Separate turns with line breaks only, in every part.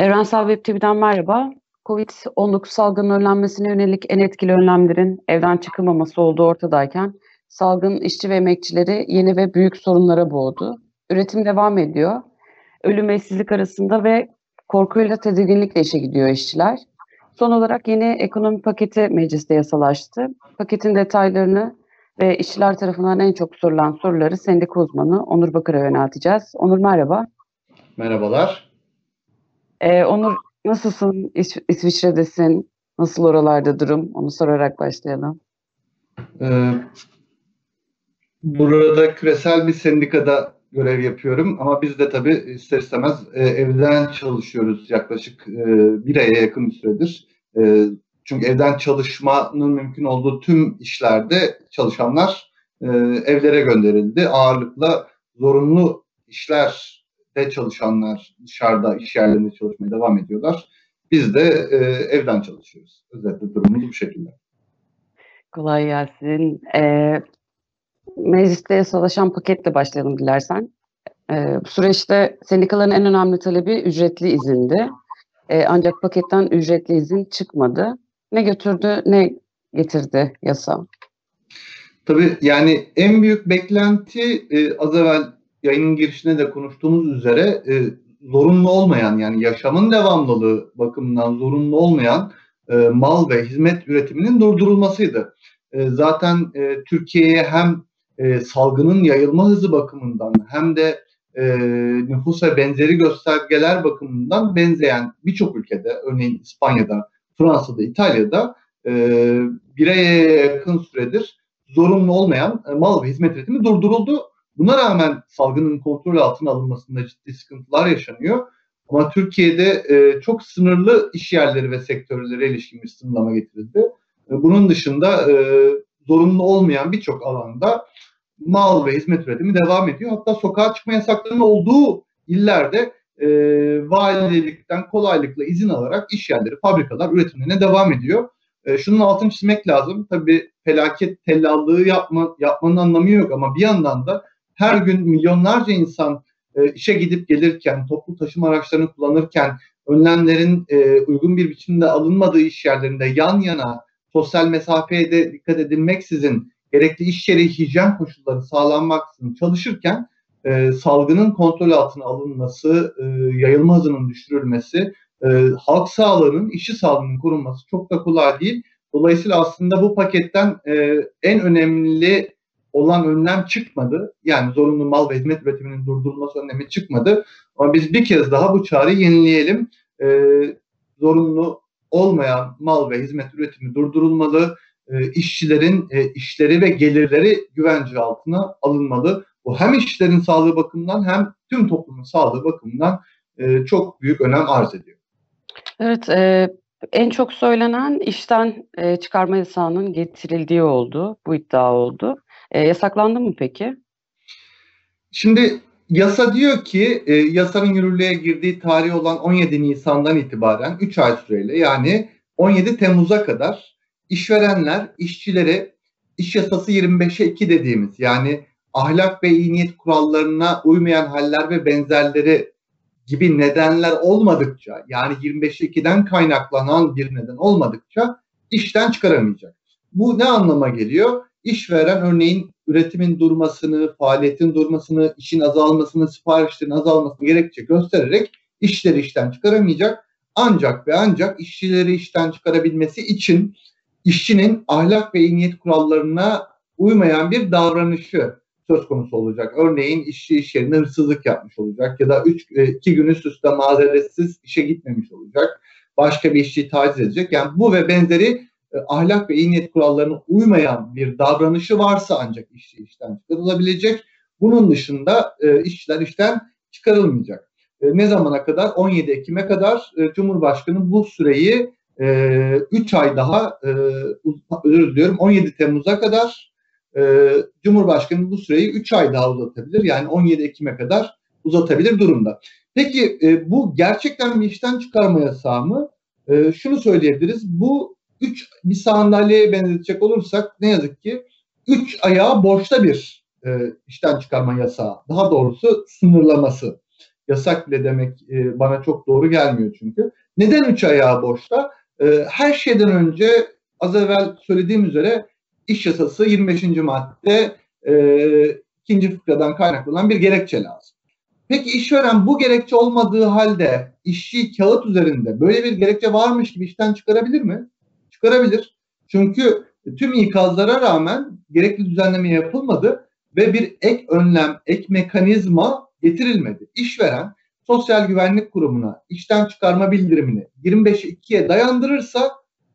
Evrensel Web TV'den merhaba. Covid-19 salgının önlenmesine yönelik en etkili önlemlerin evden çıkılmaması olduğu ortadayken salgın işçi ve emekçileri yeni ve büyük sorunlara boğdu. Üretim devam ediyor. Ölüm ve işsizlik arasında ve korkuyla tedirginlikle işe gidiyor işçiler. Son olarak yeni ekonomi paketi mecliste yasalaştı. Paketin detaylarını ve işçiler tarafından en çok sorulan soruları sendika uzmanı Onur Bakır'a yönelteceğiz. Onur merhaba.
Merhabalar.
Ee, Onur nasılsın? İs İsviçre'desin. Nasıl oralarda durum? Onu sorarak başlayalım.
Ee, burada küresel bir sendikada görev yapıyorum ama biz de tabii ister istemez e, evden çalışıyoruz yaklaşık e, bir aya yakın bir süredir. E, çünkü evden çalışmanın mümkün olduğu tüm işlerde çalışanlar e, evlere gönderildi. Ağırlıkla zorunlu işlerde çalışanlar dışarıda iş yerlerinde çalışmaya devam ediyorlar. Biz de e, evden çalışıyoruz. Özetle durumumuz bu şekilde.
Kolay gelsin. Ee, mecliste yasalaşan paketle başlayalım dilersen. Ee, bu süreçte sendikaların en önemli talebi ücretli izindi. Ee, ancak paketten ücretli izin çıkmadı. Ne götürdü, ne getirdi yasa?
Tabii yani en büyük beklenti e, az evvel yayının girişinde de konuştuğumuz üzere e, zorunlu olmayan yani yaşamın devamlılığı bakımından zorunlu olmayan e, mal ve hizmet üretiminin durdurulmasıydı. E, zaten e, Türkiye'ye hem e, salgının yayılma hızı bakımından hem de e, nüfus benzeri göstergeler bakımından benzeyen birçok ülkede örneğin İspanya'da, Fransa'da, İtalya'da e, bir aya yakın süredir zorunlu olmayan e, mal ve hizmet üretimi durduruldu. Buna rağmen salgının kontrol altına alınmasında ciddi sıkıntılar yaşanıyor. Ama Türkiye'de e, çok sınırlı iş yerleri ve sektörlere ilişkin bir sınırlama getirildi. E, bunun dışında e, zorunlu olmayan birçok alanda mal ve hizmet üretimi devam ediyor. Hatta sokağa çıkma yasaklarının olduğu illerde e, valilikten kolaylıkla izin alarak iş yerleri, fabrikalar üretimlerine devam ediyor. E, şunun altını çizmek lazım. Tabii felaket tellallığı yapma, yapmanın anlamı yok ama bir yandan da her gün milyonlarca insan e, işe gidip gelirken, toplu taşıma araçlarını kullanırken, önlemlerin e, uygun bir biçimde alınmadığı iş yerlerinde yan yana sosyal mesafeye de dikkat edilmeksizin gerekli iş yeri hijyen koşulları sağlanmaksızın çalışırken e, salgının kontrol altına alınması, e, yayılma hızının düşürülmesi, e, halk sağlığının, işçi sağlığının korunması çok da kolay değil. Dolayısıyla aslında bu paketten e, en önemli olan önlem çıkmadı. Yani zorunlu mal ve hizmet üretiminin durdurulması önlemi çıkmadı. Ama biz bir kez daha bu çağrıyı yenileyelim. E, zorunlu olmayan mal ve hizmet üretimi durdurulmalı. E, işçilerin e, işleri ve gelirleri güvence altına alınmalı. Bu hem işçilerin sağlığı bakımından hem tüm toplumun sağlığı bakımından e, çok büyük önem arz ediyor.
Evet, e, en çok söylenen işten e, çıkarma yasağının getirildiği oldu. Bu iddia oldu. E, yasaklandı mı peki?
Şimdi yasa diyor ki e, yasanın yürürlüğe girdiği tarih olan 17 Nisan'dan itibaren 3 ay süreyle yani 17 Temmuz'a kadar işverenler işçilere iş yasası 25'e 2 dediğimiz yani ahlak ve iyi niyet kurallarına uymayan haller ve benzerleri gibi nedenler olmadıkça yani 25'e kaynaklanan bir neden olmadıkça işten çıkaramayacak. Bu ne anlama geliyor? İşveren örneğin üretimin durmasını, faaliyetin durmasını, işin azalmasını, siparişlerin azalmasını gerekçe göstererek işleri işten çıkaramayacak. Ancak ve ancak işçileri işten çıkarabilmesi için işçinin ahlak ve iyi niyet kurallarına uymayan bir davranışı söz konusu olacak. Örneğin işçi iş yerine hırsızlık yapmış olacak ya da üç, e, iki gün üst üste mazeretsiz işe gitmemiş olacak. Başka bir işçiyi taciz edecek. Yani bu ve benzeri e, ahlak ve iyi niyet kurallarına uymayan bir davranışı varsa ancak işçi işten çıkarılabilecek. Bunun dışında e, işçiler işten çıkarılmayacak. E, ne zamana kadar? 17 Ekim'e kadar e, Cumhurbaşkanı bu süreyi 3 e, ay daha e, özür diliyorum 17 Temmuz'a kadar e, Cumhurbaşkanı bu süreyi 3 ay daha uzatabilir. Yani 17 Ekim'e kadar uzatabilir durumda. Peki bu gerçekten bir işten çıkarma yasağı mı? Şunu söyleyebiliriz. Bu üç bir sandalyeye benzetecek olursak ne yazık ki üç ayağı boşta bir e, işten çıkarma yasağı. Daha doğrusu sınırlaması. yasak bile demek e, bana çok doğru gelmiyor çünkü. Neden üç ayağı boşta? E, her şeyden önce az evvel söylediğim üzere iş yasası 25. madde e, ikinci fıkradan kaynaklanan bir gerekçe lazım. Peki işveren bu gerekçe olmadığı halde işçi kağıt üzerinde böyle bir gerekçe varmış gibi işten çıkarabilir mi? Çıkarabilir. Çünkü tüm ikazlara rağmen gerekli düzenleme yapılmadı ve bir ek önlem, ek mekanizma getirilmedi. İşveren Sosyal Güvenlik Kurumu'na işten çıkarma bildirimini 25'e 2'ye dayandırırsa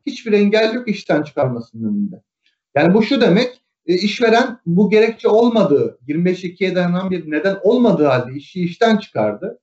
hiçbir engel yok işten çıkarmasının önünde. Yani bu şu demek e, işveren bu gerekçe olmadığı 25-2'ye dayanan bir neden olmadığı halde işçi işten çıkardı.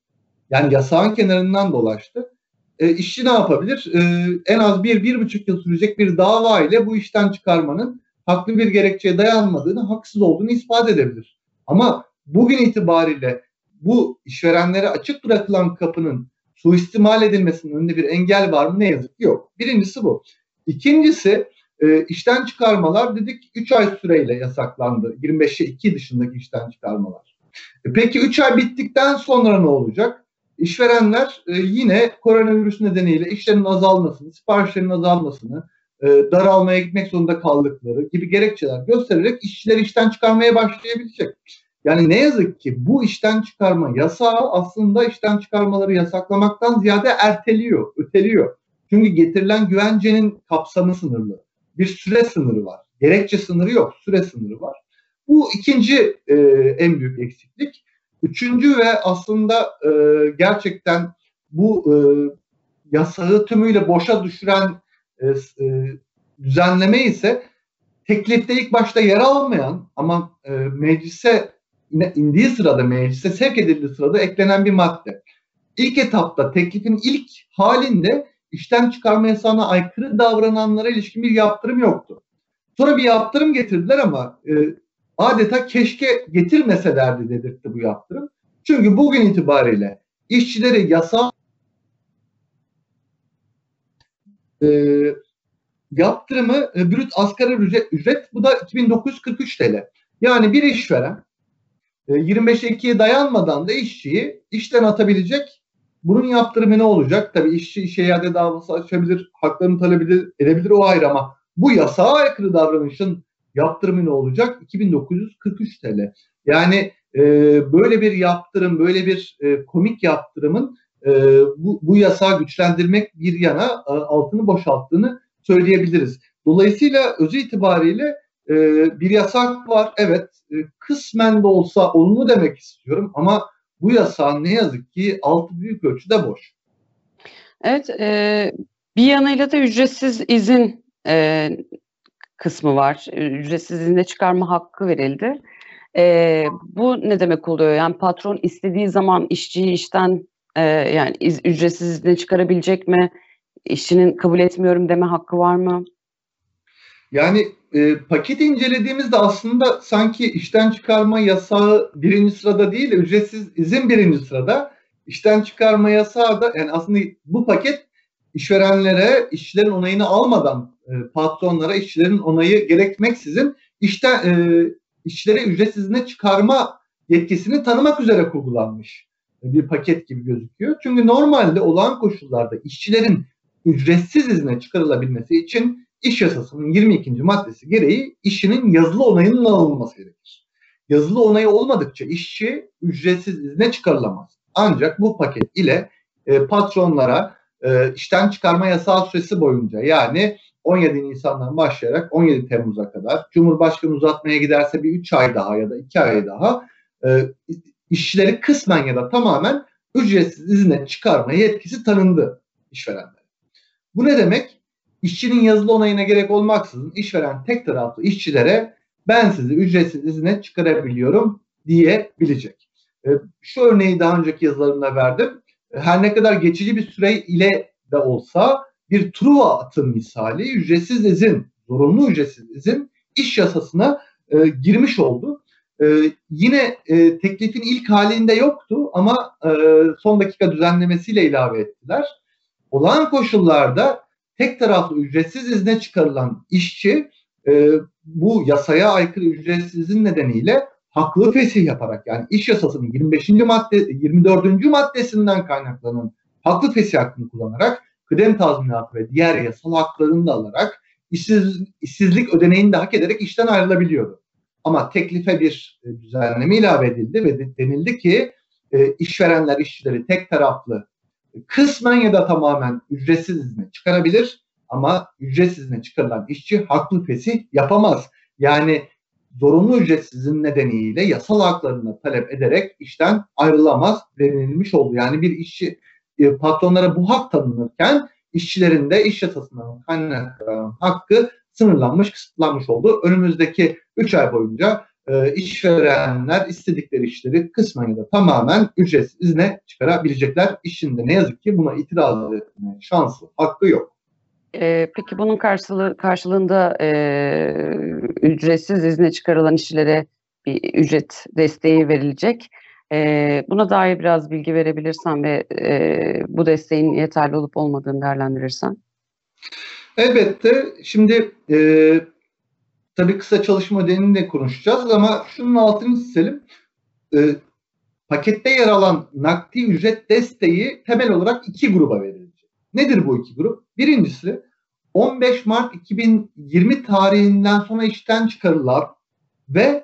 Yani yasağın kenarından dolaştı. E, işçi ne yapabilir? E, en az bir, bir buçuk yıl sürecek bir dava ile bu işten çıkarmanın haklı bir gerekçeye dayanmadığını, haksız olduğunu ispat edebilir. Ama bugün itibariyle bu işverenlere açık bırakılan kapının suistimal edilmesinin önünde bir engel var mı? Ne yazık ki yok. Birincisi bu. İkincisi e, işten çıkarmalar dedik 3 ay süreyle yasaklandı. 25'e 2 dışındaki işten çıkarmalar. E, peki 3 ay bittikten sonra ne olacak? İşverenler e, yine koronavirüs nedeniyle işlerinin azalmasını, siparişlerin azalmasını, e, daralmaya gitmek zorunda kaldıkları gibi gerekçeler göstererek işçileri işten çıkarmaya başlayabilecek. Yani ne yazık ki bu işten çıkarma yasağı aslında işten çıkarmaları yasaklamaktan ziyade erteliyor, öteliyor. Çünkü getirilen güvencenin kapsamı sınırlı. Bir süre sınırı var. Gerekçe sınırı yok, süre sınırı var. Bu ikinci e, en büyük eksiklik. Üçüncü ve aslında e, gerçekten bu e, yasağı tümüyle boşa düşüren e, e, düzenleme ise teklifte ilk başta yer almayan ama e, meclise indiği sırada meclise sevk edildiği sırada eklenen bir madde. İlk etapta teklifin ilk halinde işten çıkarma yasağına aykırı davrananlara ilişkin bir yaptırım yoktu. Sonra bir yaptırım getirdiler ama e, adeta keşke getirmeselerdi dedirtti bu yaptırım. Çünkü bugün itibariyle işçileri yasa e, yaptırımı e, brüt asgari ücret, ücret bu da 2943 TL. Yani bir işveren 25'e 2'ye dayanmadan da işçiyi işten atabilecek. Bunun yaptırımı ne olacak? Tabii işçi işe iade davası açabilir, haklarını talep edebilir o ayrı ama bu yasağa aykırı davranışın yaptırımı ne olacak? 2943 TL. Yani e, böyle bir yaptırım, böyle bir e, komik yaptırımın e, bu, bu yasağı güçlendirmek bir yana e, altını boşalttığını söyleyebiliriz. Dolayısıyla özü itibariyle e, bir yasak var. Evet e, kısmen de olsa olumlu demek istiyorum ama bu yasağın ne yazık ki altı büyük ölçüde boş.
Evet e, bir yanıyla da ücretsiz izin e, kısmı var. Ücretsiz izine çıkarma hakkı verildi. E, bu ne demek oluyor? Yani patron istediği zaman işçiyi işten e, yani iz, ücretsiz izne çıkarabilecek mi? İşçinin kabul etmiyorum deme hakkı var mı?
Yani e, paket incelediğimizde aslında sanki işten çıkarma yasağı birinci sırada değil de ücretsiz izin birinci sırada. İşten çıkarma yasağı da yani aslında bu paket işverenlere işçilerin onayını almadan e, patronlara işçilerin onayı gerekmeksizin işten e, işçilere ücretsiz izne çıkarma yetkisini tanımak üzere kurgulanmış bir paket gibi gözüküyor. Çünkü normalde olağan koşullarda işçilerin ücretsiz izne çıkarılabilmesi için İş yasasının 22. maddesi gereği işinin yazılı onayının alınması gerekir. Yazılı onayı olmadıkça işçi ücretsiz izne çıkarılamaz. Ancak bu paket ile e, patronlara e, işten çıkarma yasağı süresi boyunca yani 17 Nisan'dan başlayarak 17 Temmuz'a kadar Cumhurbaşkanı uzatmaya giderse bir 3 ay daha ya da 2 ay daha e, işçileri kısmen ya da tamamen ücretsiz izne çıkarma yetkisi tanındı işverenlere. Bu ne demek? İşçinin yazılı onayına gerek olmaksızın işveren tek taraflı işçilere ben sizi ücretsiz izne çıkarabiliyorum diyebilecek. E, şu örneği daha önceki yazılarımda verdim. E, her ne kadar geçici bir süre ile de olsa bir Truva atım misali ücretsiz izin, zorunlu ücretsiz izin iş yasasına e, girmiş oldu. E, yine e, teklifin ilk halinde yoktu ama e, son dakika düzenlemesiyle ilave ettiler. Olağan koşullarda tek taraflı ücretsiz izne çıkarılan işçi e, bu yasaya aykırı ücretsizin nedeniyle haklı fesih yaparak yani iş yasasının 25. madde 24. maddesinden kaynaklanan haklı fesih hakkını kullanarak kıdem tazminatı ve diğer yasal haklarını da alarak işsiz, işsizlik ödeneğini de hak ederek işten ayrılabiliyordu. Ama teklife bir e, düzenleme ilave edildi ve denildi ki e, işverenler işçileri tek taraflı kısmen ya da tamamen ücretsiz izne çıkarabilir ama ücretsiz izne çıkarılan işçi haklı fesih yapamaz. Yani zorunlu ücretsizin nedeniyle yasal haklarını talep ederek işten ayrılamaz denilmiş oldu. Yani bir işçi e, patronlara bu hak tanınırken işçilerin de iş yasasından kaynaklanan hakkı sınırlanmış, kısıtlanmış oldu. Önümüzdeki 3 ay boyunca e, işverenler istedikleri işleri kısmen ya da tamamen ücretsiz izne çıkarabilecekler. İşinde ne yazık ki buna itiraz etme şansı, hakkı yok.
E, peki bunun karşılığı, karşılığında e, ücretsiz izne çıkarılan işçilere bir ücret desteği verilecek. Buna dair biraz bilgi verebilirsen ve e, bu desteğin yeterli olup olmadığını değerlendirirsen.
Elbette. Şimdi e, tabii kısa çalışma ödenini de konuşacağız ama şunun altını çizelim. E, pakette yer alan nakdi ücret desteği temel olarak iki gruba verilecek. Nedir bu iki grup? Birincisi 15 Mart 2020 tarihinden sonra işten çıkarılan ve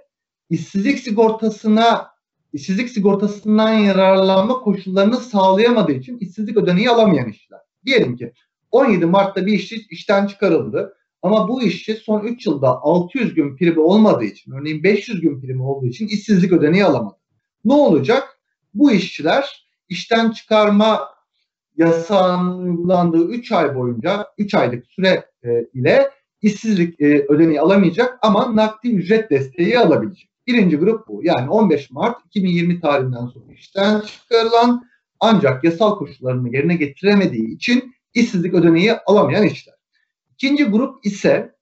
işsizlik sigortasına işsizlik sigortasından yararlanma koşullarını sağlayamadığı için işsizlik ödeneği alamayan işçiler. Diyelim ki 17 Mart'ta bir işçi işten çıkarıldı. Ama bu işçi son 3 yılda 600 gün primi olmadığı için, örneğin 500 gün primi olduğu için işsizlik ödeneği alamadı. Ne olacak? Bu işçiler işten çıkarma yasağının uygulandığı 3 ay boyunca 3 aylık süre e, ile işsizlik e, ödeneği alamayacak ama nakdi ücret desteği alabilecek. Birinci grup bu. Yani 15 Mart 2020 tarihinden sonra işten çıkarılan ancak yasal koşullarını yerine getiremediği için işsizlik ödeneği alamayan işçiler. İkinci grup ise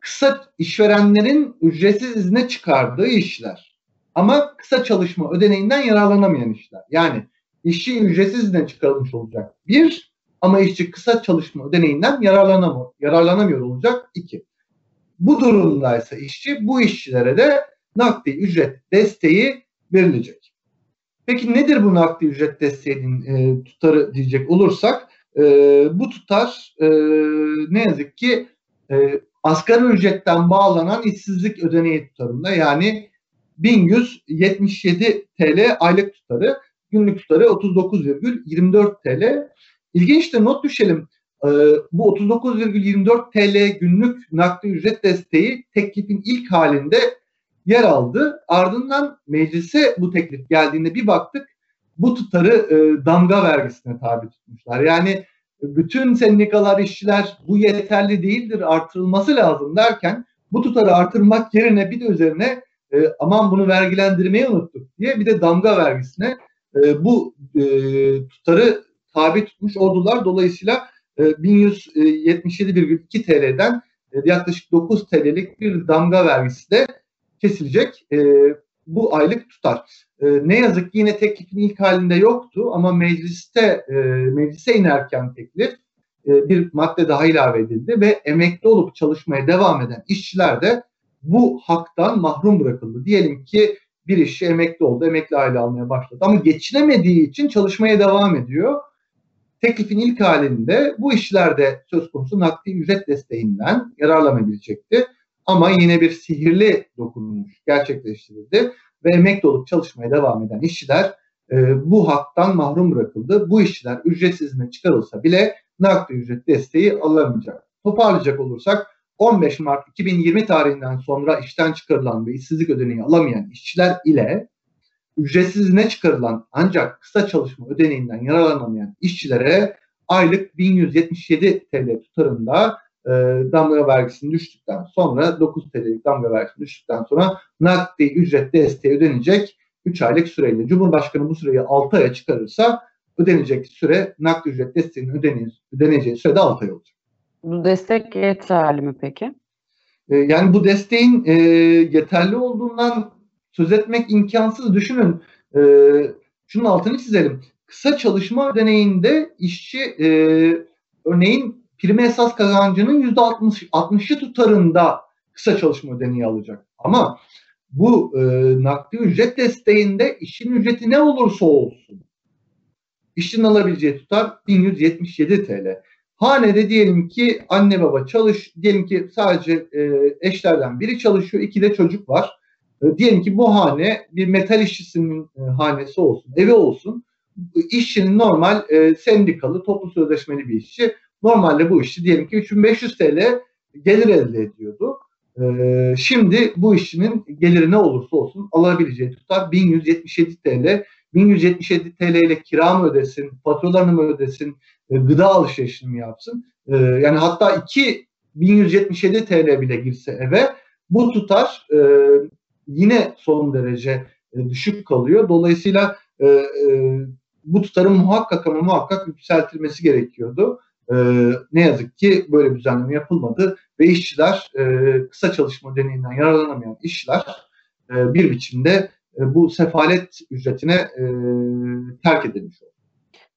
kısa işverenlerin ücretsiz izne çıkardığı işçiler. Ama kısa çalışma ödeneğinden yararlanamayan işler. Yani işçi ücretsiz izne çıkarılmış olacak. Bir ama işçi kısa çalışma ödeneğinden yararlanamıyor, yararlanamıyor olacak. iki. Bu durumdaysa işçi bu işçilere de nakdi ücret desteği verilecek. Peki nedir bu nakdi ücret desteğinin e, tutarı diyecek olursak e, bu tutar e, ne yazık ki e, asgari ücretten bağlanan işsizlik ödeneği tutarında yani 1177 TL aylık tutarı, günlük tutarı 39,24 TL. İlginç de not düşelim. E, bu 39,24 TL günlük nakdi ücret desteği teklifin ilk halinde yer aldı. Ardından meclise bu teklif geldiğinde bir baktık bu tutarı e, damga vergisine tabi tutmuşlar. Yani bütün sendikalar, işçiler bu yeterli değildir, artırılması lazım derken bu tutarı artırmak yerine bir de üzerine e, aman bunu vergilendirmeyi unuttuk diye bir de damga vergisine e, bu e, tutarı tabi tutmuş oldular. Dolayısıyla e, 1177,2 TL'den e, yaklaşık 9 TL'lik bir damga vergisi de kesilecek. E, bu aylık tutar. E, ne yazık ki yine teklifin ilk halinde yoktu ama mecliste e, meclise inerken teklif e, bir madde daha ilave edildi ve emekli olup çalışmaya devam eden işçiler de bu haktan mahrum bırakıldı. Diyelim ki bir işçi emekli oldu, emekli aile almaya başladı ama geçinemediği için çalışmaya devam ediyor. Teklifin ilk halinde bu işçiler de söz konusu nakdi ücret desteğinden yararlanabilecekti. Ama yine bir sihirli dokunuş gerçekleştirildi ve emekli olup çalışmaya devam eden işçiler e, bu haktan mahrum bırakıldı. Bu işçiler ücretsizine çıkarılsa bile nakdi ücret desteği alamayacak. Toparlayacak olursak 15 Mart 2020 tarihinden sonra işten çıkarılan ve işsizlik ödeneği alamayan işçiler ile ücretsizine çıkarılan ancak kısa çalışma ödeneğinden yararlanamayan işçilere aylık 1177 TL tutarında e, damga vergisini düştükten sonra 9 TL'lik damga vergisini düştükten sonra nakdi ücret desteği ödenecek 3 aylık süreyle. Cumhurbaşkanı bu süreyi 6 aya çıkarırsa ödenecek süre nakdi ücret desteğinin ödeneceği, ödeneceği sürede 6 ay olacak.
Bu destek yeterli mi peki?
E, yani bu desteğin e, yeterli olduğundan söz etmek imkansız. Düşünün e, şunun altını çizelim. Kısa çalışma ödeneğinde işçi e, örneğin prime esas kazancının %60'ı tutarında kısa çalışma ödeneği alacak. Ama bu e, nakdi ücret desteğinde işin ücreti ne olursa olsun işçinin alabileceği tutar 1177 TL. Hanede diyelim ki anne baba çalış, diyelim ki sadece e, eşlerden biri çalışıyor, iki de çocuk var. E, diyelim ki bu hane bir metal işçisinin e, hanesi olsun, evi olsun. İşçinin normal e, sendikalı, toplu sözleşmeli bir işçi. Normalde bu işçi diyelim ki 3500 TL gelir elde ediyordu. E, şimdi bu işçinin geliri ne olursa olsun alabileceği tutar 1177 TL. 1177 TL ile kira mı ödesin, faturalarını mı ödesin, e, gıda alışverişini mi yapsın? E, yani hatta 2177 TL bile girse eve bu tutar e, yine son derece e, düşük kalıyor. Dolayısıyla bu tutarın muhakkak ama muhakkak yükseltilmesi gerekiyordu. E, ne yazık ki böyle bir düzenleme yapılmadı ve işçiler e, kısa çalışma deneyinden yararlanamayan işçiler e, bir biçimde e, bu sefalet ücretine e, terk edilmiş oldu.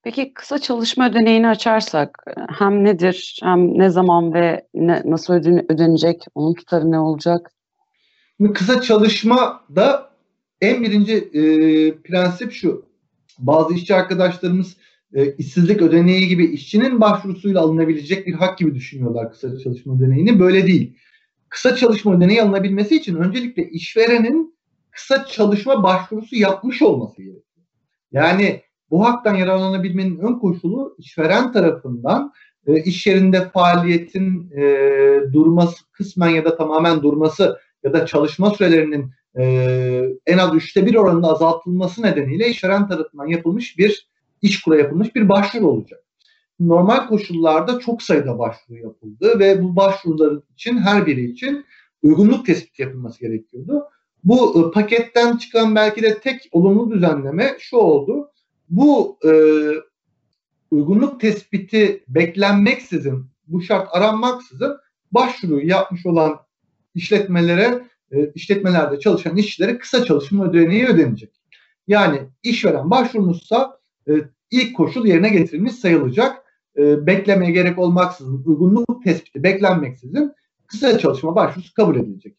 Peki kısa çalışma ödeneğini açarsak hem nedir hem ne zaman ve ne, nasıl ödenecek onun tutarı ne olacak?
Kısa çalışma da en birinci e, prensip şu. Bazı işçi arkadaşlarımız e, işsizlik ödeneği gibi işçinin başvurusuyla alınabilecek bir hak gibi düşünüyorlar kısa çalışma ödeneğini. Böyle değil. Kısa çalışma ödeneği alınabilmesi için öncelikle işverenin kısa çalışma başvurusu yapmış olması gerekiyor. Yani bu haktan yararlanabilmenin ön koşulu işveren tarafından e, iş yerinde faaliyetin e, durması, kısmen ya da tamamen durması ya da çalışma sürelerinin e, en az üçte bir oranında azaltılması nedeniyle işveren tarafından yapılmış bir iş kura yapılmış bir başvuru olacak. Normal koşullarda çok sayıda başvuru yapıldı ve bu başvurular için her biri için uygunluk tespiti yapılması gerekiyordu. Bu e, paketten çıkan belki de tek olumlu düzenleme şu oldu. Bu e, uygunluk tespiti beklenmeksizin, bu şart aranmaksızın başvuru yapmış olan işletmelere, e, işletmelerde çalışan işçilere kısa çalışma ödeneği ödenecek. Yani işveren başvurmuşsa e, ilk koşul yerine getirilmiş sayılacak. E, beklemeye gerek olmaksızın, uygunluk tespiti beklenmeksizin kısa çalışma başvurusu kabul edilecek.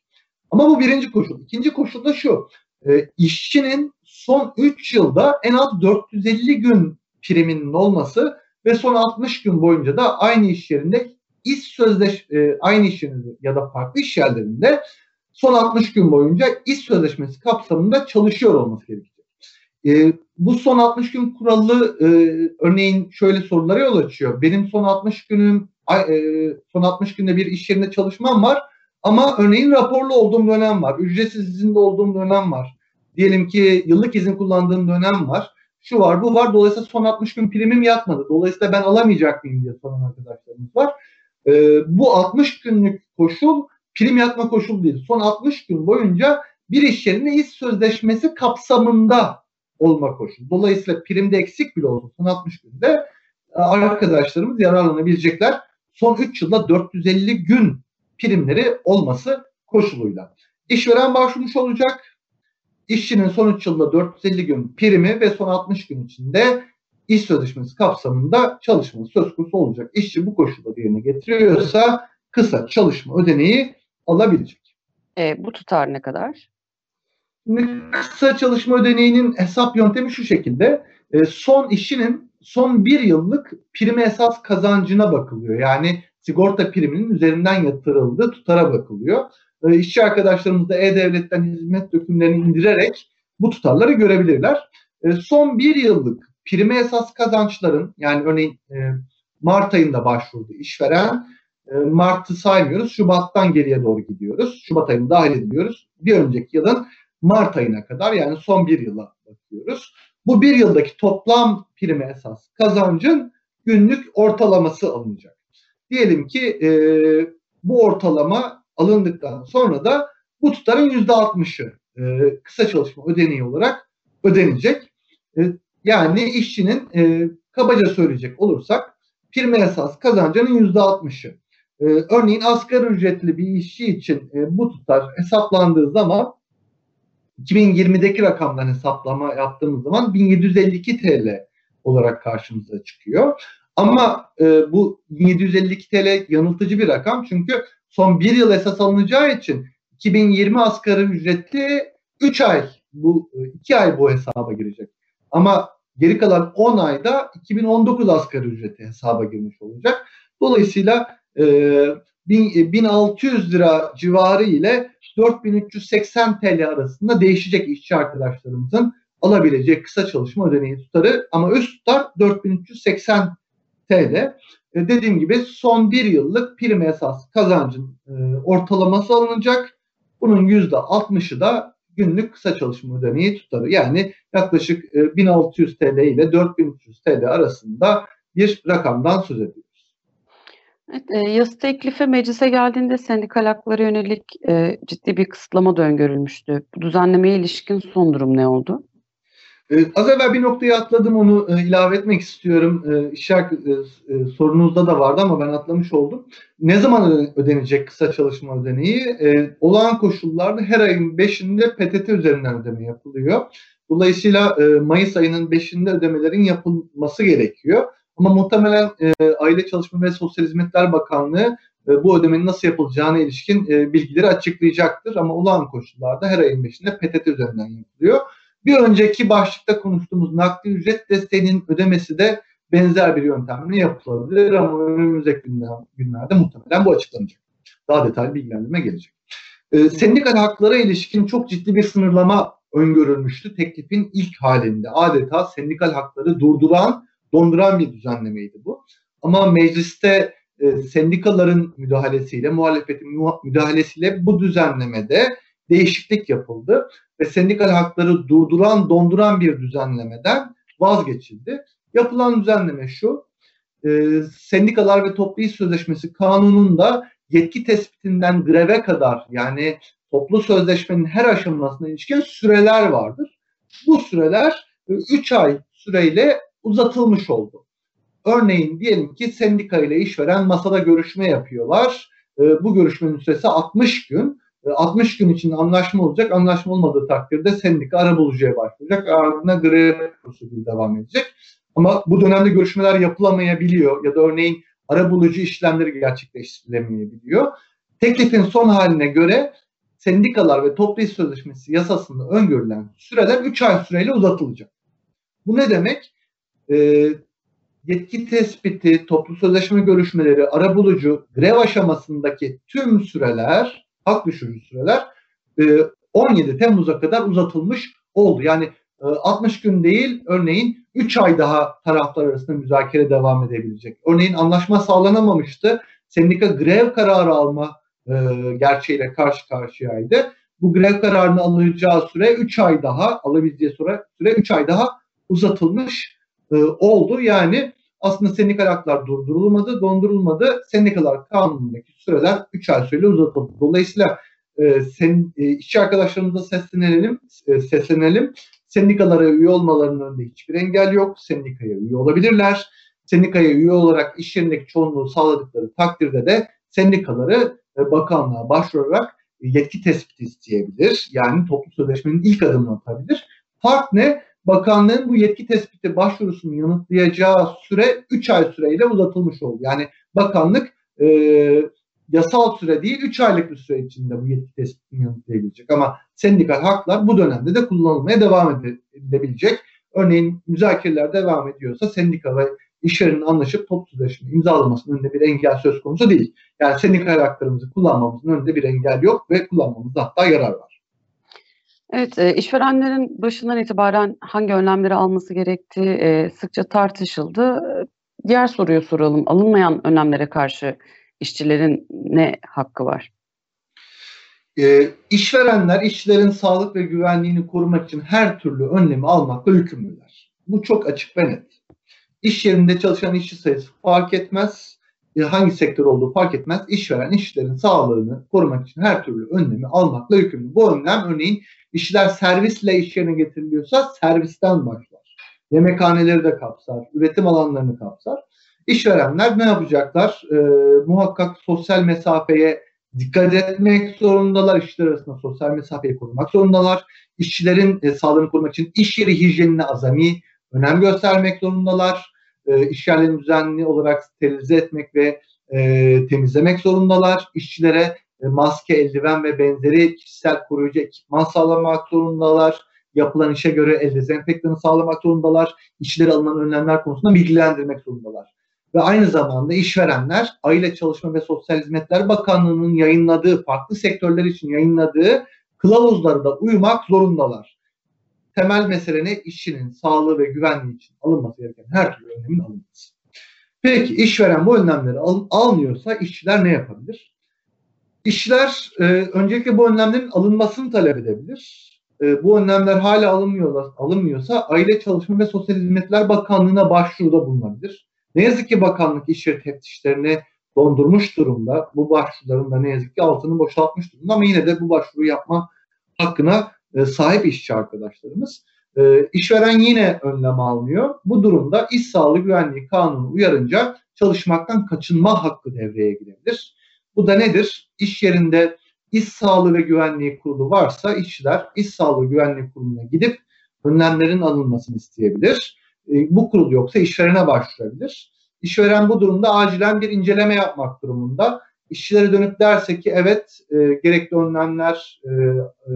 Ama bu birinci koşul. İkinci koşul da şu. E, işçinin son 3 yılda en az 450 gün priminin olması ve son 60 gün boyunca da aynı iş yerinde iş sözleş e, aynı iş yerinde ya da farklı iş yerlerinde son 60 gün boyunca iş sözleşmesi kapsamında çalışıyor olması gerekecek. E, bu son 60 gün kuralı e, örneğin şöyle sorulara yol açıyor. Benim son 60 günüm e, son 60 günde bir iş yerinde çalışmam var ama örneğin raporlu olduğum dönem var. Ücretsiz izinde olduğum dönem var. Diyelim ki yıllık izin kullandığım dönem var. Şu var bu var. Dolayısıyla son 60 gün primim yatmadı. Dolayısıyla ben alamayacak mıyım diye soran arkadaşlarımız var. Ee, bu 60 günlük koşul prim yatma koşul değil. Son 60 gün boyunca bir iş yerine iş sözleşmesi kapsamında olma koşul. Dolayısıyla primde eksik bile olsa son 60 günde e, arkadaşlarımız yararlanabilecekler. Son 3 yılda 450 gün primleri olması koşuluyla. İşveren başvurmuş olacak. İşçinin son 3 yılda 450 gün primi ve son 60 gün içinde iş sözleşmesi kapsamında çalışması söz konusu olacak. İşçi bu koşulları yerine getiriyorsa kısa çalışma ödeneği alabilecek.
E, bu tutar ne kadar?
Kısa çalışma ödeneğinin hesap yöntemi şu şekilde. E, son işçinin son bir yıllık primi esas kazancına bakılıyor. Yani sigorta priminin üzerinden yatırıldığı tutara bakılıyor. E, işçi arkadaşlarımız da E-Devlet'ten hizmet dökümlerini indirerek bu tutarları görebilirler. E, son bir yıllık prime esas kazançların yani örneğin Mart ayında başvurdu işveren. Mart'ı saymıyoruz. Şubat'tan geriye doğru gidiyoruz. Şubat ayını dahil ediyoruz. Bir önceki yılın Mart ayına kadar yani son bir yıla bakıyoruz. Bu bir yıldaki toplam prime esas kazancın günlük ortalaması alınacak. Diyelim ki e, bu ortalama alındıktan sonra da bu tutarın %60'ı e, kısa çalışma ödeneği olarak ödenecek. E, yani işçinin e, kabaca söyleyecek olursak prime esas kazancının %60'ı. E, örneğin asgari ücretli bir işçi için e, bu tutar hesaplandığı zaman 2020'deki rakamdan hesaplama yaptığımız zaman 1752 TL olarak karşımıza çıkıyor. Ama e, bu 752 TL yanıltıcı bir rakam çünkü son bir yıl esas alınacağı için 2020 asgari ücreti 3 ay bu 2 ay bu hesaba girecek. Ama geri kalan 10 ayda 2019 asgari ücreti hesaba girmiş olacak. Dolayısıyla e, 1600 e, lira civarı ile 4380 TL arasında değişecek işçi arkadaşlarımızın alabilecek kısa çalışma ödeneği tutarı ama üst tutar 4380 TL. E, dediğim gibi son bir yıllık prim esas kazancın e, ortalaması alınacak. Bunun %60'ı da günlük kısa çalışma ödeneği tutarı. Yani yaklaşık e, 1600 TL ile 4300 TL arasında bir rakamdan söz ediyoruz.
Evet, e, yasa teklifi meclise geldiğinde sendikal haklara yönelik e, ciddi bir kısıtlama da öngörülmüştü. Bu düzenlemeye ilişkin son durum ne oldu?
Ee, az evvel bir noktayı atladım onu e, ilave etmek istiyorum. E, işaret e, e, sorunuzda da vardı ama ben atlamış oldum. Ne zaman ödenecek kısa çalışma ödeneği? E, olağan koşullarda her ayın 5'inde PTT üzerinden ödeme yapılıyor. Dolayısıyla e, Mayıs ayının 5'inde ödemelerin yapılması gerekiyor. Ama muhtemelen e, Aile Çalışma ve Sosyal Hizmetler Bakanlığı e, bu ödemenin nasıl yapılacağına ilişkin e, bilgileri açıklayacaktır. Ama olağan koşullarda her ayın 5'inde PTT üzerinden yapılıyor. Bir önceki başlıkta konuştuğumuz nakli ücret desteğinin ödemesi de benzer bir yöntemle yapılabilir ama önümüzdeki günlerde muhtemelen bu açıklanacak. Daha detaylı bilgilendirme gelecek. Ee, sendikal haklara ilişkin çok ciddi bir sınırlama öngörülmüştü teklifin ilk halinde. Adeta sendikal hakları durduran, donduran bir düzenlemeydi bu. Ama mecliste e, sendikaların müdahalesiyle, muhalefetin müdahalesiyle bu düzenlemede değişiklik yapıldı ve sendikal hakları durduran, donduran bir düzenlemeden vazgeçildi. Yapılan düzenleme şu, e, Sendikalar ve Toplu İş Sözleşmesi kanununda yetki tespitinden greve kadar yani toplu sözleşmenin her aşamasına ilişkin süreler vardır. Bu süreler 3 ay süreyle uzatılmış oldu. Örneğin diyelim ki sendika ile işveren masada görüşme yapıyorlar. E, bu görüşmenin süresi 60 gün. 60 gün içinde anlaşma olacak. Anlaşma olmadığı takdirde sendika arabulucuya başlayacak. Ardından grev prosedürü devam edecek. Ama bu dönemde görüşmeler yapılamayabiliyor ya da örneğin arabulucu işlemleri gerçekleştirilemeyebiliyor. Teklifin son haline göre sendikalar ve toplu iş sözleşmesi yasasında öngörülen süreler 3 ay süreyle uzatılacak. Bu ne demek? Ee, yetki tespiti, toplu sözleşme görüşmeleri, arabulucu, grev aşamasındaki tüm süreler hak düşürücü süreler 17 e, Temmuz'a kadar uzatılmış oldu. Yani 60 e, gün değil örneğin 3 ay daha taraflar arasında müzakere devam edebilecek. Örneğin anlaşma sağlanamamıştı. Sendika grev kararı alma e, gerçeğiyle karşı karşıyaydı. Bu grev kararını alacağı süre 3 ay daha, alabileceği süre 3 ay daha uzatılmış oldu. Yani aslında sendikal haklar durdurulmadı, dondurulmadı. Sendikalar kanunundaki süreler 3 ay süreyle uzatıldı. Dolayısıyla e, sen, e, işçi arkadaşlarımıza seslenelim, e, seslenelim. Sendikalara üye olmalarının önünde hiçbir engel yok. Sendikaya üye olabilirler. Sendikaya üye olarak iş yerindeki çoğunluğu sağladıkları takdirde de sendikaları e, bakanlığa başvurarak yetki tespiti isteyebilir. Yani toplu sözleşmenin ilk adımını atabilir. Fark ne? Bakanlığın bu yetki tespiti başvurusunu yanıtlayacağı süre 3 ay süreyle uzatılmış oldu. Yani bakanlık e, yasal süre değil 3 aylık bir süre içinde bu yetki tespitini yanıtlayabilecek. Ama sendikal haklar bu dönemde de kullanılmaya devam edebilecek. Örneğin müzakereler devam ediyorsa sendika ve işverenin anlaşıp toplu imzalamasının önünde bir engel söz konusu değil. Yani sendikal haklarımızı kullanmamızın önünde bir engel yok ve kullanmamızda hatta yarar var.
Evet, eee, işverenlerin başından itibaren hangi önlemleri alması gerektiği, eee, sıkça tartışıldı. diğer soruyu soralım. Alınmayan önlemlere karşı işçilerin ne hakkı var?
Eee, işverenler işçilerin sağlık ve güvenliğini korumak için her türlü önlemi almakla yükümlüler. Bu çok açık ve net. İş yerinde çalışan işçi sayısı fark etmez, e, hangi sektör olduğu fark etmez. İşveren işçilerin sağlığını korumak için her türlü önlemi almakla yükümlü. Bu önlem örneğin İşler servisle iş yerine getiriliyorsa servisten başlar. Yemekhaneleri de kapsar, üretim alanlarını kapsar. İşverenler ne yapacaklar? E, muhakkak sosyal mesafeye dikkat etmek zorundalar. İşler arasında sosyal mesafeyi korumak zorundalar. İşçilerin e, sağlığını korumak için iş yeri hijyenine azami önem göstermek zorundalar. E, iş yerlerini düzenli olarak sterilize etmek ve e, temizlemek zorundalar. İşçilere maske, eldiven ve benzeri kişisel koruyucu ekipman sağlamak zorundalar. Yapılan işe göre el dezenfektanı sağlamak zorundalar. İşleri alınan önlemler konusunda bilgilendirmek zorundalar. Ve aynı zamanda işverenler Aile Çalışma ve Sosyal Hizmetler Bakanlığı'nın yayınladığı, farklı sektörler için yayınladığı kılavuzları da uymak zorundalar. Temel mesele ne? İşçinin sağlığı ve güvenliği için alınması gereken her türlü önlemin alınması. Peki işveren bu önlemleri al, almıyorsa işçiler ne yapabilir? İşçiler e, öncelikle bu önlemlerin alınmasını talep edebilir. E, bu önlemler hala alınmıyorlar, alınmıyorsa Aile Çalışma ve Sosyal Hizmetler Bakanlığı'na başvuruda bulunabilir. Ne yazık ki bakanlık iş yeri teftişlerini dondurmuş durumda. Bu başvuruların da ne yazık ki altını boşaltmış durumda ama yine de bu başvuru yapma hakkına e, sahip işçi arkadaşlarımız. E, işveren yine önlem almıyor. Bu durumda iş sağlığı güvenliği kanunu uyarınca çalışmaktan kaçınma hakkı devreye girebilir. Bu da nedir? İş yerinde iş sağlığı ve güvenliği kurulu varsa işçiler iş sağlığı güvenliği kuruluna gidip önlemlerin alınmasını isteyebilir. E, bu kurul yoksa işverene başvurabilir. İşveren bu durumda acilen bir inceleme yapmak durumunda. İşçilere dönüp derse ki evet e, gerekli önlemler e, e,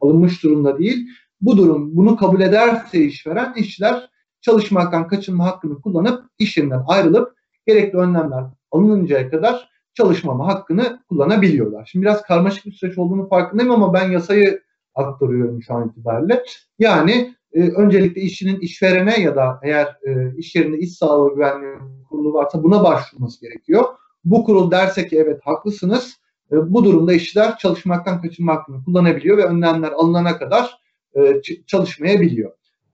alınmış durumda değil. Bu durum bunu kabul ederse işveren işçiler çalışmaktan kaçınma hakkını kullanıp iş yerinden ayrılıp gerekli önlemler alınıncaya kadar çalışmama hakkını kullanabiliyorlar. Şimdi biraz karmaşık bir süreç olduğunu farkındayım ama ben yasayı aktarıyorum şu an itibariyle. Yani e, öncelikle işçinin işverene ya da eğer e, iş yerinde iş sağlığı güvenliği kurulu varsa buna başvurması gerekiyor. Bu kurul derse ki evet haklısınız. E, bu durumda işçiler çalışmaktan kaçınma hakkını kullanabiliyor ve önlemler alınana kadar e, çalışmayabiliyor.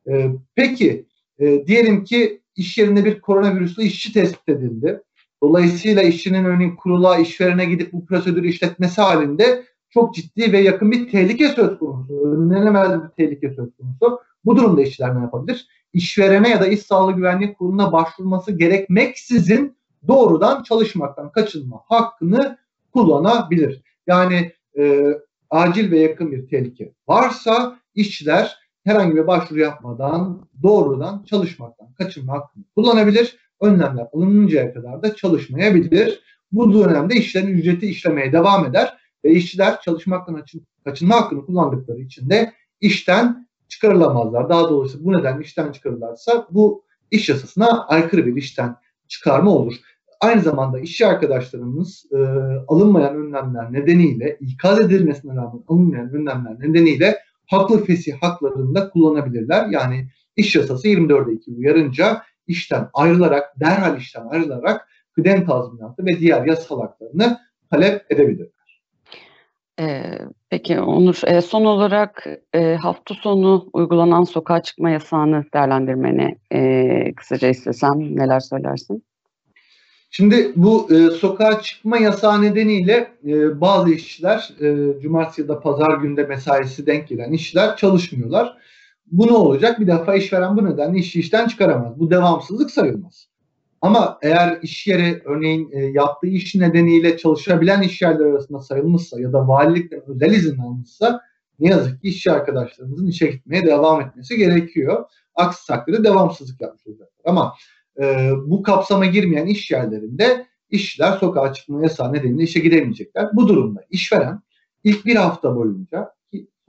E, peki e, diyelim ki iş yerinde bir koronavirüslü işçi tespit edildi. Dolayısıyla işçinin örneğin kurula, işverene gidip bu prosedürü işletmesi halinde çok ciddi ve yakın bir tehlike söz konusu. Önlenemez bir tehlike söz konusu. Bu durumda işçiler ne yapabilir? İşverene ya da iş sağlığı güvenliği kuruluna başvurması gerekmeksizin doğrudan çalışmaktan kaçınma hakkını kullanabilir. Yani e, acil ve yakın bir tehlike varsa işçiler herhangi bir başvuru yapmadan doğrudan çalışmaktan kaçınma hakkını kullanabilir. Önlemler alınıncaya kadar da çalışmayabilir. Bu dönemde işlerin ücreti işlemeye devam eder ve işçiler çalışmaktan kaçınma hakkını kullandıkları için de işten çıkarılamazlar. Daha doğrusu bu nedenle işten çıkarırlarsa bu iş yasasına aykırı bir işten çıkarma olur. Aynı zamanda işçi arkadaşlarımız e, alınmayan önlemler nedeniyle, ikaz edilmesine rağmen alınmayan önlemler nedeniyle haklı fesih haklarını da kullanabilirler. Yani iş yasası 24'e 2 uyarınca işten ayrılarak, derhal işten ayrılarak kıdem tazminatı ve diğer yasal haklarını talep edebilirler.
Ee, peki Onur, e, son olarak e, hafta sonu uygulanan sokağa çıkma yasağını değerlendirmeni e, kısaca istesem neler söylersin?
Şimdi bu e, sokağa çıkma yasağı nedeniyle e, bazı işçiler e, cumartesi ya da pazar günde mesaisi denk gelen işçiler çalışmıyorlar. Bu ne olacak? Bir defa işveren bu nedenle işçi işten çıkaramaz. Bu devamsızlık sayılmaz. Ama eğer iş yeri örneğin e, yaptığı iş nedeniyle çalışabilen iş yerleri arasında sayılmışsa ya da valilikten özel izin almışsa ne yazık ki işçi arkadaşlarımızın işe gitmeye devam etmesi gerekiyor. Aksi takdirde devamsızlık yapmış olacaklar. Ama e, bu kapsama girmeyen iş yerlerinde işçiler sokağa çıkma yasağı nedeniyle işe gidemeyecekler. Bu durumda işveren ilk bir hafta boyunca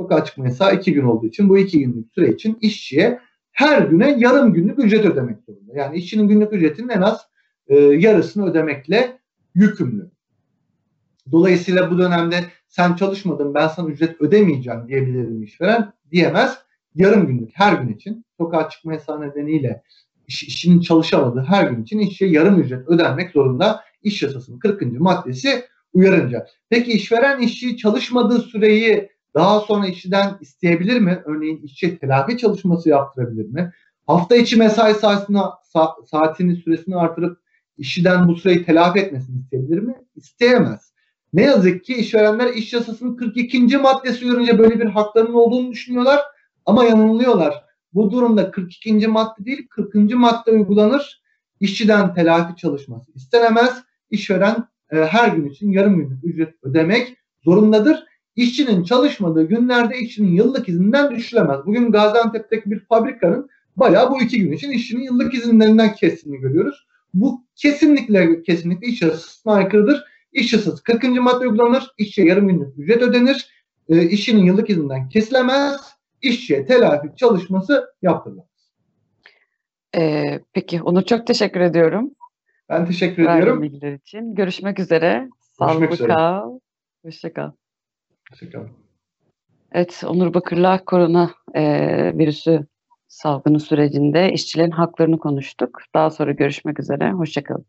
sokağa çıkma yasağı iki gün olduğu için bu iki günlük süre için işçiye her güne yarım günlük ücret ödemek zorunda. Yani işçinin günlük ücretinin en az e, yarısını ödemekle yükümlü. Dolayısıyla bu dönemde sen çalışmadın ben sana ücret ödemeyeceğim diyebilirim işveren diyemez. Yarım günlük her gün için sokağa çıkma yasağı nedeniyle iş, işinin çalışamadığı her gün için işçiye yarım ücret ödenmek zorunda iş yasasının 40. maddesi uyarınca. Peki işveren işçi çalışmadığı süreyi daha sonra işçiden isteyebilir mi? Örneğin işçi telafi çalışması yaptırabilir mi? Hafta içi mesai saatini, sa saatini süresini artırıp işçiden bu süreyi telafi etmesini isteyebilir mi? İsteyemez. Ne yazık ki işverenler iş yasasının 42. maddesi görünce böyle bir haklarının olduğunu düşünüyorlar ama yanılıyorlar. Bu durumda 42. madde değil 40. madde uygulanır. İşçiden telafi çalışması istenemez. İşveren e, her gün için yarım günlük ücret ödemek zorundadır. İşçinin çalışmadığı günlerde işçinin yıllık izinden düşülemez. Bugün Gaziantep'teki bir fabrikanın bayağı bu iki gün için işçinin yıllık izinlerinden kestiğini görüyoruz. Bu kesinlikle kesinlikle iş yasasına aykırıdır. İşçisiz 40. madde uygulanır, işçiye yarım günlük ücret ödenir, e, işçinin yıllık izinden kesilemez, işçiye telafi çalışması yaptırılır.
Ee, peki Onur çok teşekkür ediyorum.
Ben teşekkür
verdiğin
ediyorum.
bilgiler için. Görüşmek üzere. Sağlıklı
üzere.
kal. Hoşça kal.
Teşekkür
Evet, Onur Bakır'la korona e, virüsü salgını sürecinde işçilerin haklarını konuştuk. Daha sonra görüşmek üzere. Hoşça kalın.